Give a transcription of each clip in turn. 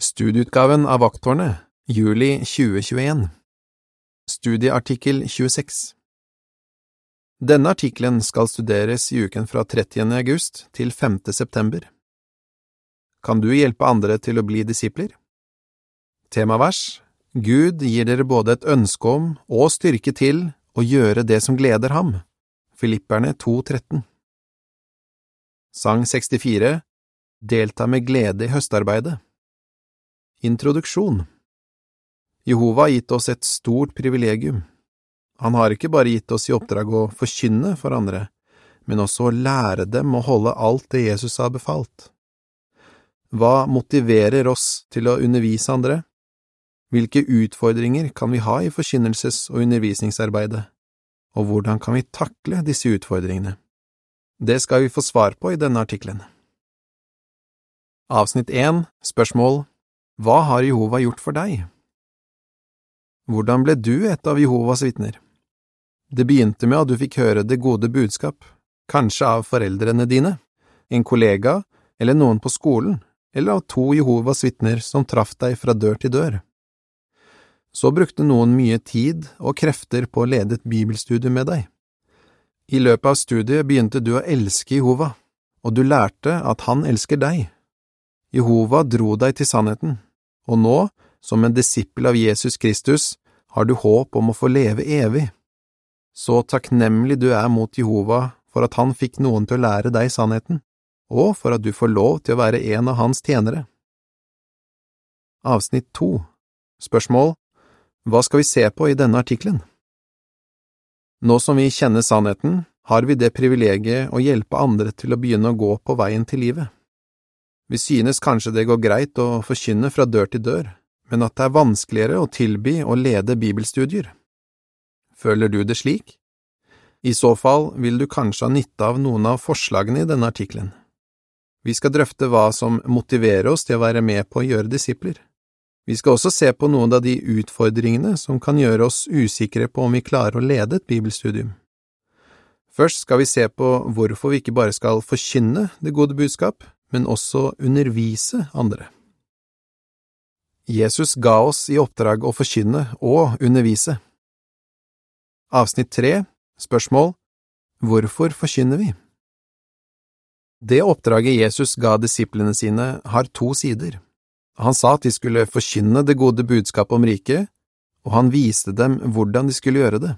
Studieutgaven av Vakttårnet, juli 2021 Studieartikkel 26 Denne artikkelen skal studeres i uken fra 30. august til 5. september. Kan du hjelpe andre til å bli disipler? Temavers Gud gir dere både et ønske om og styrke til å gjøre det som gleder ham. Filipperne 2,13 Sang 64 Delta med glede i høstarbeidet. Introduksjon Jehova har gitt oss et stort privilegium. Han har ikke bare gitt oss i oppdrag å forkynne for andre, men også å lære dem å holde alt det Jesus har befalt. Hva motiverer oss til å undervise andre? Hvilke utfordringer kan vi ha i forkynnelses- og undervisningsarbeidet, og hvordan kan vi takle disse utfordringene? Det skal vi få svar på i denne artikkelen. Avsnitt 1 Spørsmål Hva har Jehova gjort for deg? Hvordan ble du et av Jehovas vitner? Det begynte med at du fikk høre det gode budskap, kanskje av foreldrene dine, en kollega eller noen på skolen, eller av to Jehovas vitner som traff deg fra dør til dør. Så brukte noen mye tid og krefter på å lede et bibelstudium med deg. I løpet av studiet begynte du å elske Jehova, og du lærte at han elsker deg. Jehova dro deg til sannheten, og nå, som en disippel av Jesus Kristus, har du håp om å få leve evig. Så takknemlig du er mot Jehova for at han fikk noen til å lære deg sannheten, og for at du får lov til å være en av hans tjenere. Avsnitt to Spørsmål Hva skal vi se på i denne artikkelen? Nå som vi kjenner sannheten, har vi det privilegiet å hjelpe andre til å begynne å gå på veien til livet. Vi synes kanskje det går greit å forkynne fra dør til dør, men at det er vanskeligere å tilby å lede bibelstudier. Føler du det slik? I så fall vil du kanskje ha nytte av noen av forslagene i denne artikkelen. Vi skal drøfte hva som motiverer oss til å være med på å gjøre disipler. Vi skal også se på noen av de utfordringene som kan gjøre oss usikre på om vi klarer å lede et bibelstudium. Først skal vi se på hvorfor vi ikke bare skal forkynne det gode budskap, men også undervise andre. Jesus ga oss i oppdrag å forkynne og undervise. Avsnitt tre Spørsmål Hvorfor forkynner vi? Det oppdraget Jesus ga disiplene sine, har to sider. Han sa at de skulle forkynne det gode budskapet om riket, og han viste dem hvordan de skulle gjøre det.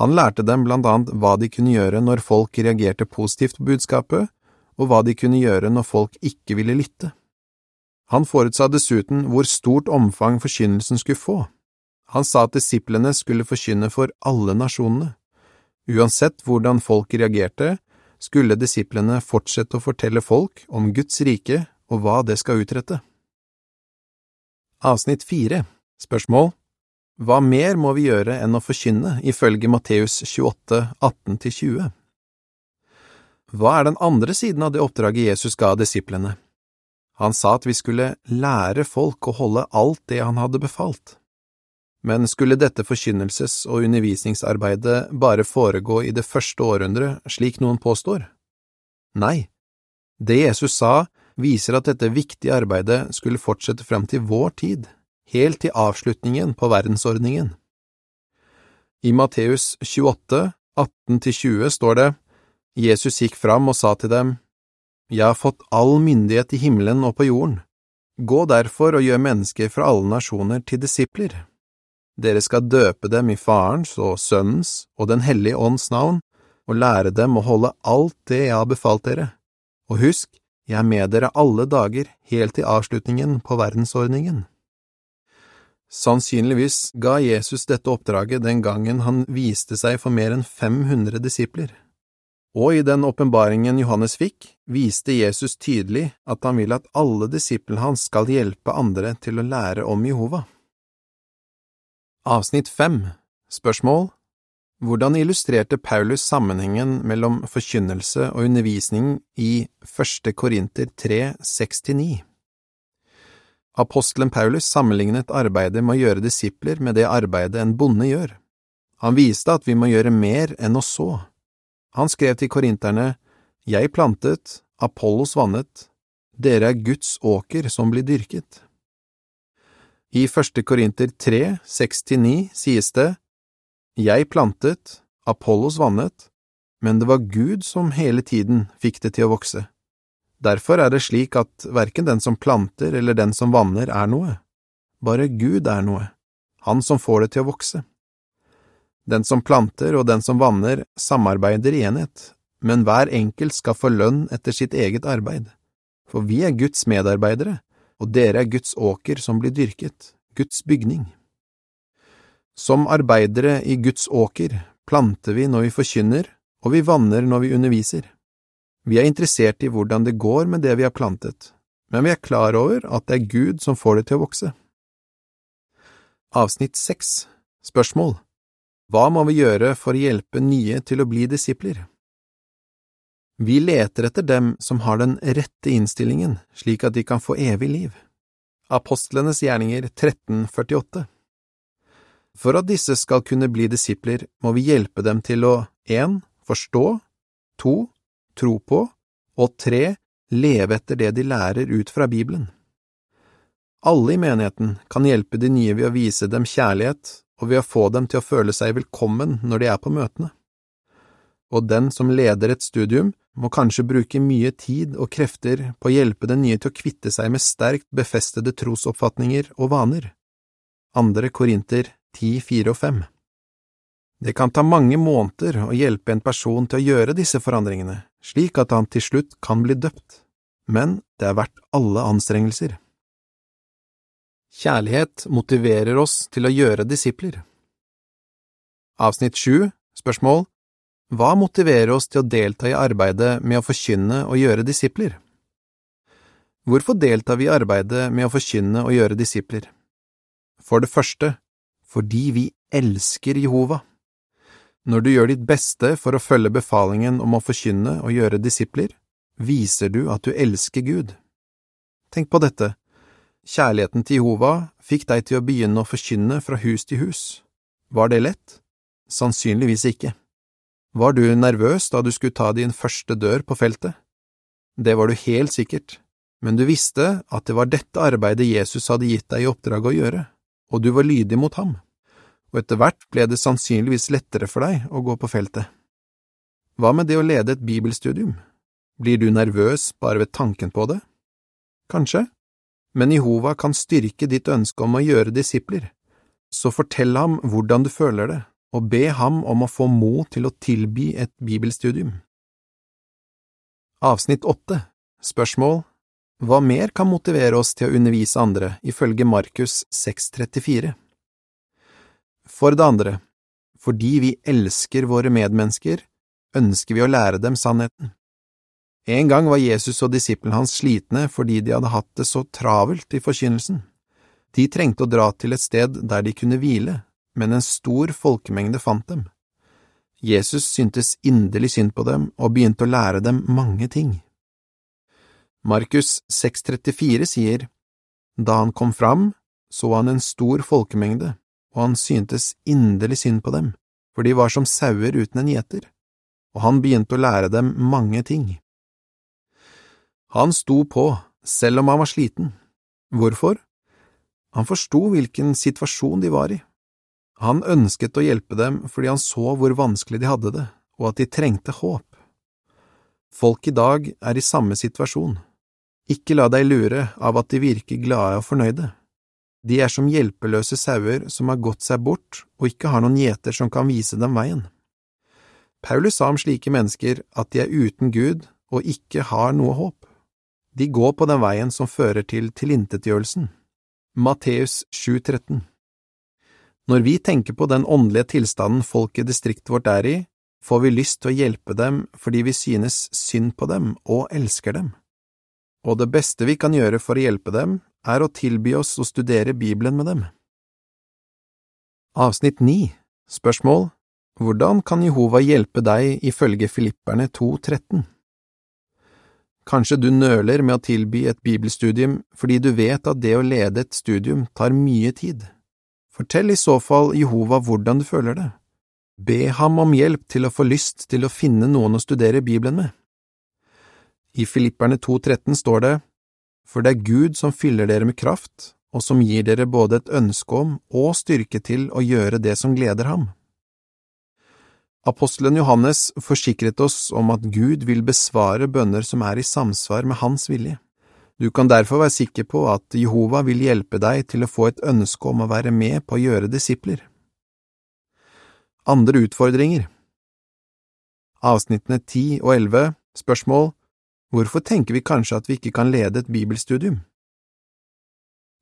Han lærte dem blant annet hva de kunne gjøre når folk reagerte positivt på budskapet, og hva de kunne gjøre når folk ikke ville lytte. Han forutsa dessuten hvor stort omfang forkynnelsen skulle få. Han sa at disiplene skulle forkynne for alle nasjonene. Uansett hvordan folk reagerte, skulle disiplene fortsette å fortelle folk om Guds rike og hva det skal utrette. Avsnitt fire Spørsmål Hva mer må vi gjøre enn å forkynne, ifølge Matteus 28, 18–20? Hva er den andre siden av det oppdraget Jesus ga disiplene? Han sa at vi skulle lære folk å holde alt det han hadde befalt. Men skulle dette forkynnelses- og undervisningsarbeidet bare foregå i det første århundret, slik noen påstår? Nei, det Jesus sa, viser at dette viktige arbeidet skulle fortsette frem til vår tid, helt til avslutningen på verdensordningen. I Matteus 28, 18–20 står det, Jesus gikk fram og sa til dem, Jeg har fått all myndighet i himmelen og på jorden. Gå derfor og gjør mennesker fra alle nasjoner til disipler. Dere skal døpe dem i Farens og Sønnens og Den hellige ånds navn, og lære dem å holde alt det jeg har befalt dere. Og husk, jeg er med dere alle dager, helt til avslutningen på verdensordningen. Sannsynligvis ga Jesus dette oppdraget den gangen han viste seg for mer enn 500 disipler. Og i den åpenbaringen Johannes fikk, viste Jesus tydelig at han vil at alle disiplene hans skal hjelpe andre til å lære om Jehova. Avsnitt 5 Spørsmål hvordan illustrerte Paulus sammenhengen mellom forkynnelse og undervisning i første Korinter 3, 6–9? Apostelen Paulus sammenlignet arbeidet med å gjøre disipler med det arbeidet en bonde gjør. Han viste at vi må gjøre mer enn å så. Han skrev til korinterne, Jeg plantet, Apollos vannet, dere er Guds åker som blir dyrket. I første Korinter 3, 6–9 sies det, Jeg plantet, Apollos vannet, men det var Gud som hele tiden fikk det til å vokse. Derfor er det slik at verken den som planter eller den som vanner er noe, bare Gud er noe, Han som får det til å vokse. Den som planter og den som vanner samarbeider i enhet, men hver enkelt skal få lønn etter sitt eget arbeid, for vi er Guds medarbeidere, og dere er Guds åker som blir dyrket, Guds bygning. Som arbeidere i Guds åker planter vi når vi forkynner, og vi vanner når vi underviser. Vi er interessert i hvordan det går med det vi har plantet, men vi er klar over at det er Gud som får det til å vokse. Avsnitt 6 Spørsmål Hva må vi gjøre for å hjelpe nye til å bli disipler? Vi leter etter dem som har den rette innstillingen, slik at de kan få evig liv. Apostlenes gjerninger 1348 For at disse skal kunne bli disipler, må vi hjelpe dem til å 1. Forstå 2. Tro på og 3. Leve etter det de lærer ut fra Bibelen. Alle i menigheten kan hjelpe de nye ved å vise dem kjærlighet og ved å få dem til å føle seg velkommen når de er på møtene. Og den som leder et studium, må kanskje bruke mye tid og krefter på å hjelpe den nye til å kvitte seg med sterkt befestede trosoppfatninger og vaner. Andre Korinter 10, 4 og 5 Det kan ta mange måneder å hjelpe en person til å gjøre disse forandringene, slik at han til slutt kan bli døpt, men det er verdt alle anstrengelser. Kjærlighet motiverer oss til å gjøre disipler. Avsnitt 7, spørsmål hva motiverer oss til å delta i arbeidet med å forkynne og gjøre disipler? Hvorfor deltar vi i arbeidet med å forkynne og gjøre disipler? For det første, fordi vi elsker Jehova. Når du gjør ditt beste for å følge befalingen om å forkynne og gjøre disipler, viser du at du elsker Gud. Tenk på dette, kjærligheten til Jehova fikk deg til å begynne å forkynne fra hus til hus. Var det lett? Sannsynligvis ikke. Var du nervøs da du skulle ta din første dør på feltet? Det var du helt sikkert, men du visste at det var dette arbeidet Jesus hadde gitt deg i oppdrag å gjøre, og du var lydig mot ham, og etter hvert ble det sannsynligvis lettere for deg å gå på feltet. Hva med det å lede et bibelstudium? Blir du nervøs bare ved tanken på det? Kanskje, men Jehova kan styrke ditt ønske om å gjøre disipler, så fortell ham hvordan du føler det, og be ham om å få mot til å tilby et bibelstudium. Avsnitt åtte Spørsmål Hva mer kan motivere oss til å undervise andre, ifølge Markus 6,34? For det andre, fordi vi elsker våre medmennesker, ønsker vi å lære dem sannheten. En gang var Jesus og disiplene hans slitne fordi de hadde hatt det så travelt i forkynnelsen. De trengte å dra til et sted der de kunne hvile, men en stor folkemengde fant dem. Jesus syntes inderlig synd på dem og begynte å lære dem mange ting. Markus 6,34 sier, Da han kom fram, så han en stor folkemengde, og han syntes inderlig synd på dem, for de var som sauer uten en gjeter, og han begynte å lære dem mange ting. Han sto på, selv om han var sliten. Hvorfor? Han forsto hvilken situasjon de var i. Han ønsket å hjelpe dem fordi han så hvor vanskelig de hadde det, og at de trengte håp. Folk i dag er i samme situasjon. Ikke la deg lure av at de virker glade og fornøyde. De er som hjelpeløse sauer som har gått seg bort og ikke har noen gjeter som kan vise dem veien. Paulus sa om slike mennesker at de er uten Gud og ikke har noe håp. De går på den veien som fører til tilintetgjørelsen. Matteus 7,13 når vi tenker på den åndelige tilstanden folk i distriktet vårt er i, får vi lyst til å hjelpe dem fordi vi synes synd på dem og elsker dem. Og det beste vi kan gjøre for å hjelpe dem, er å tilby oss å studere Bibelen med dem. Avsnitt 9 Spørsmål Hvordan kan Jehova hjelpe deg ifølge Filipperne 2.13? Kanskje du nøler med å tilby et bibelstudium fordi du vet at det å lede et studium tar mye tid. Fortell i så fall Jehova hvordan du føler det. Be ham om hjelp til å få lyst til å finne noen å studere Bibelen med. I Filipperne 2,13 står det, For det er Gud som fyller dere med kraft og som gir dere både et ønske om og styrke til å gjøre det som gleder ham. Apostelen Johannes forsikret oss om at Gud vil besvare bønner som er i samsvar med hans vilje. Du kan derfor være sikker på at Jehova vil hjelpe deg til å få et ønske om å være med på å gjøre disipler. Andre utfordringer Avsnittene 10 og 11 Spørsmål Hvorfor tenker vi kanskje at vi ikke kan lede et bibelstudium?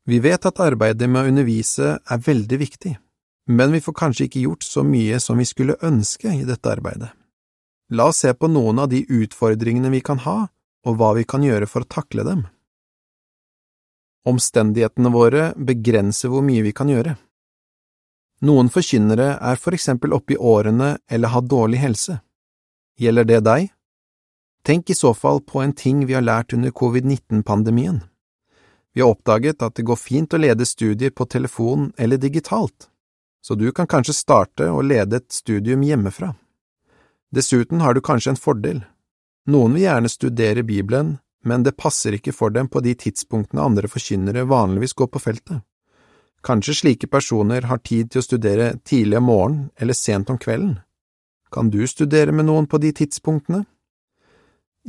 Vi vet at arbeidet med å undervise er veldig viktig, men vi får kanskje ikke gjort så mye som vi skulle ønske i dette arbeidet. La oss se på noen av de utfordringene vi kan ha, og hva vi kan gjøre for å takle dem. Omstendighetene våre begrenser hvor mye vi kan gjøre. Noen forkynnere er for eksempel oppe i årene eller har dårlig helse. Gjelder det deg? Tenk i så fall på en ting vi har lært under covid-19-pandemien. Vi har oppdaget at det går fint å lede studier på telefon eller digitalt, så du kan kanskje starte og lede et studium hjemmefra. Dessuten har du kanskje en fordel. Noen vil gjerne studere Bibelen, men det passer ikke for dem på de tidspunktene andre forkynnere vanligvis går på feltet. Kanskje slike personer har tid til å studere tidlig om morgenen eller sent om kvelden. Kan du studere med noen på de tidspunktene?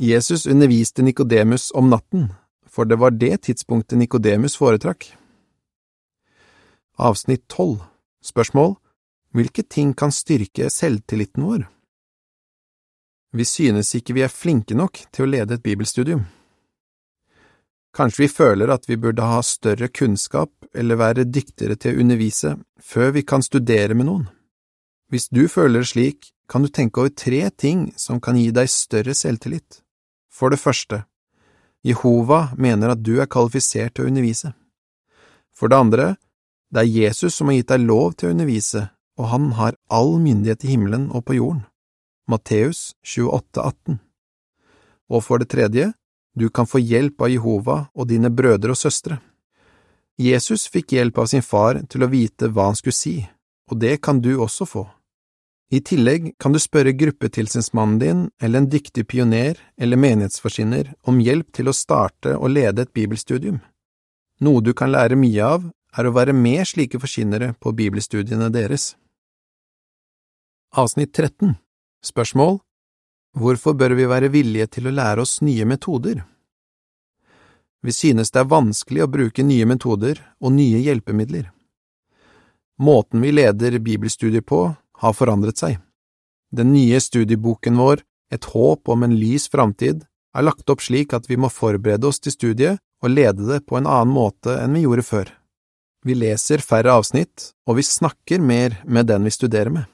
Jesus underviste Nikodemus om natten, for det var det tidspunktet Nikodemus foretrakk. Avsnitt 12 Spørsmål Hvilke ting kan styrke selvtilliten vår? Vi synes ikke vi er flinke nok til å lede et bibelstudium. Kanskje vi føler at vi burde ha større kunnskap eller være dyktigere til å undervise før vi kan studere med noen. Hvis du føler det slik, kan du tenke over tre ting som kan gi deg større selvtillit. For det første, Jehova mener at du er kvalifisert til å undervise. For det andre, det er Jesus som har gitt deg lov til å undervise, og han har all myndighet i himmelen og på jorden. Matteus 28, 18. Og for det tredje, du kan få hjelp av Jehova og dine brødre og søstre. Jesus fikk hjelp av sin far til å vite hva han skulle si, og det kan du også få. I tillegg kan du spørre gruppetilsynsmannen din eller en dyktig pioner eller menighetsforsyner om hjelp til å starte og lede et bibelstudium. Noe du kan lære mye av, er å være med slike forkynnere på bibelstudiene deres. Avsnitt 13 Spørsmål Hvorfor bør vi være villige til å lære oss nye metoder? Vi synes det er vanskelig å bruke nye metoder og nye hjelpemidler. Måten vi leder bibelstudier på, har forandret seg. Den nye studieboken vår, Et håp om en lys framtid, er lagt opp slik at vi må forberede oss til studiet og lede det på en annen måte enn vi gjorde før. Vi leser færre avsnitt, og vi snakker mer med den vi studerer med.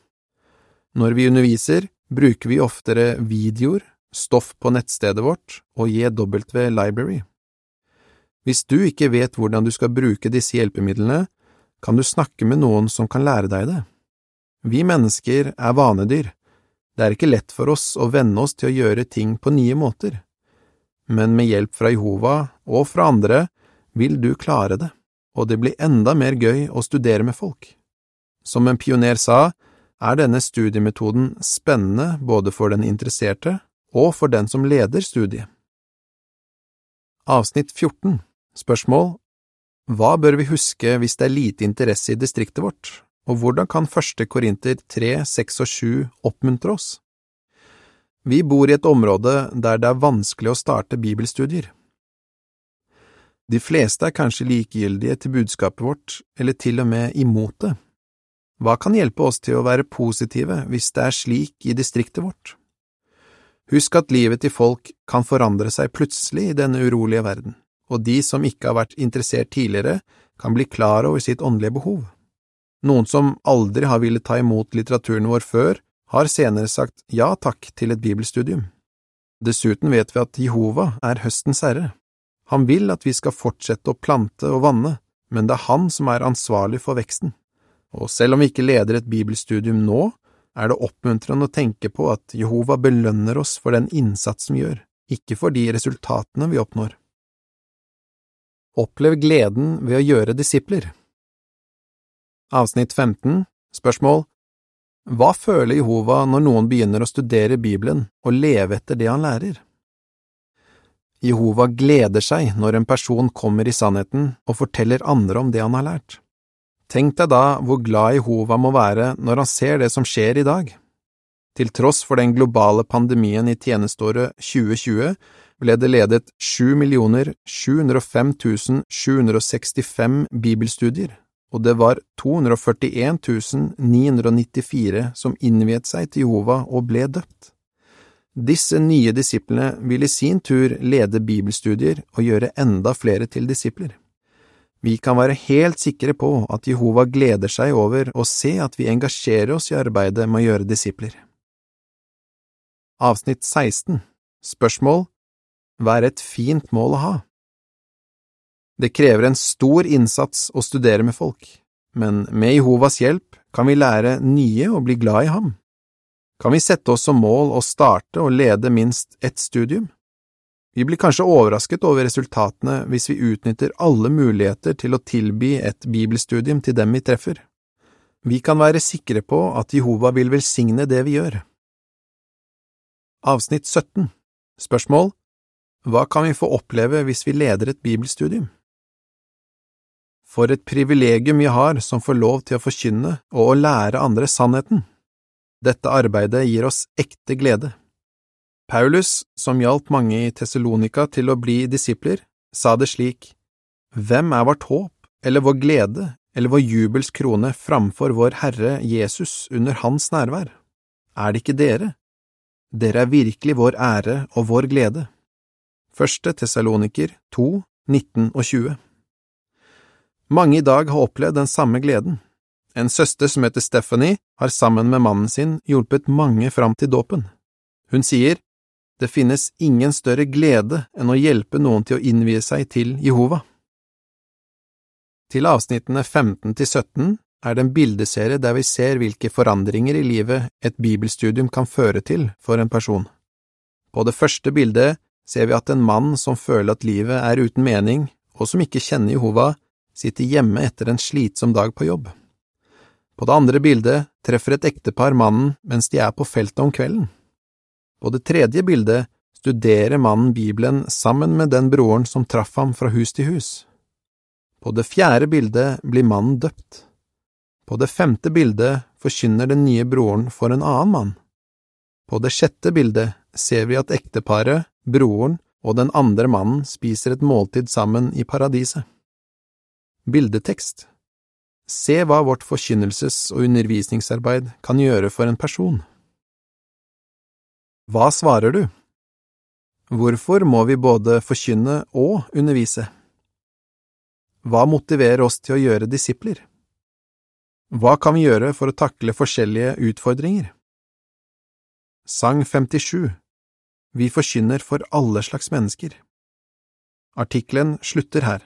Når vi underviser, bruker vi oftere videoer, stoff på nettstedet vårt og JW Library. Hvis du ikke vet hvordan du skal bruke disse hjelpemidlene, kan du snakke med noen som kan lære deg det. Vi mennesker er vanedyr. Det er ikke lett for oss å venne oss til å gjøre ting på nye måter, men med hjelp fra Jehova og fra andre vil du klare det, og det blir enda mer gøy å studere med folk. Som en pioner sa, er denne studiemetoden spennende både for den interesserte og for den som leder studiet. Avsnitt 14 Spørsmål Hva bør vi huske hvis det er lite interesse i distriktet vårt, og hvordan kan første Korinter 3, 6 og 7 oppmuntre oss? Vi bor i et område der det er vanskelig å starte bibelstudier. De fleste er kanskje likegyldige til budskapet vårt, eller til og med imot det. Hva kan hjelpe oss til å være positive hvis det er slik i distriktet vårt? Husk at livet til folk kan forandre seg plutselig i denne urolige verden, og de som ikke har vært interessert tidligere, kan bli klar over sitt åndelige behov. Noen som aldri har villet ta imot litteraturen vår før, har senere sagt ja takk til et bibelstudium. Dessuten vet vi at Jehova er høstens herre. Han vil at vi skal fortsette å plante og vanne, men det er han som er ansvarlig for veksten og selv om vi ikke leder et bibelstudium nå, er det oppmuntrende å tenke på at Jehova belønner oss for den innsatsen vi gjør, ikke for de resultatene vi oppnår. Opplev gleden ved å gjøre disipler. Avsnitt 15 Spørsmål Hva føler Jehova når noen begynner å studere Bibelen og leve etter det han lærer? Jehova gleder seg når en person kommer i sannheten og forteller andre om det han har lært. Tenk deg da hvor glad Jehova må være når han ser det som skjer i dag. Til tross for den globale pandemien i tjenesteåret 2020 ble det ledet 7 705 765 bibelstudier, og det var 241 994 som innviet seg til Jehova og ble døpt. Disse nye disiplene vil i sin tur lede bibelstudier og gjøre enda flere til disipler. Vi kan være helt sikre på at Jehova gleder seg over å se at vi engasjerer oss i arbeidet med å gjøre disipler. Avsnitt 16 Spørsmål Hva er et fint mål å ha? Det krever en stor innsats å studere med folk, men med Jehovas hjelp kan vi lære nye og bli glad i ham kan vi sette oss som mål å starte og lede minst ett studium. Vi blir kanskje overrasket over resultatene hvis vi utnytter alle muligheter til å tilby et bibelstudium til dem vi treffer. Vi kan være sikre på at Jehova vil velsigne det vi gjør. Avsnitt 17 Spørsmål Hva kan vi få oppleve hvis vi leder et bibelstudium? For et privilegium vi har som får lov til å forkynne og å lære andre sannheten. Dette arbeidet gir oss ekte glede. Paulus, som hjalp mange i Tessalonika til å bli disipler, sa det slik, Hvem er vårt håp, eller vår glede, eller vår jubels krone framfor vår Herre Jesus under Hans nærvær? Er det ikke dere? Dere er virkelig vår ære og vår glede. Første Tessaloniker 2, 19 og 20 Mange i dag har opplevd den samme gleden. En søster som heter Stephanie, har sammen med mannen sin hjulpet mange fram til dåpen. Hun sier, det finnes ingen større glede enn å hjelpe noen til å innvie seg til Jehova. Til avsnittene 15 til 17 er det en bildeserie der vi ser hvilke forandringer i livet et bibelstudium kan føre til for en person. På det første bildet ser vi at en mann som føler at livet er uten mening, og som ikke kjenner Jehova, sitter hjemme etter en slitsom dag på jobb. På det andre bildet treffer et ektepar mannen mens de er på feltet om kvelden. På det tredje bildet studerer mannen Bibelen sammen med den broren som traff ham fra hus til hus. På det fjerde bildet blir mannen døpt. På det femte bildet forkynner den nye broren for en annen mann. På det sjette bildet ser vi at ekteparet, broren og den andre mannen spiser et måltid sammen i paradiset. Bildetekst Se hva vårt forkynnelses- og undervisningsarbeid kan gjøre for en person. Hva svarer du? Hvorfor må vi både forkynne og undervise? Hva motiverer oss til å gjøre disipler? Hva kan vi gjøre for å takle forskjellige utfordringer? Sang 57 Vi forkynner for alle slags mennesker. Artikkelen slutter her.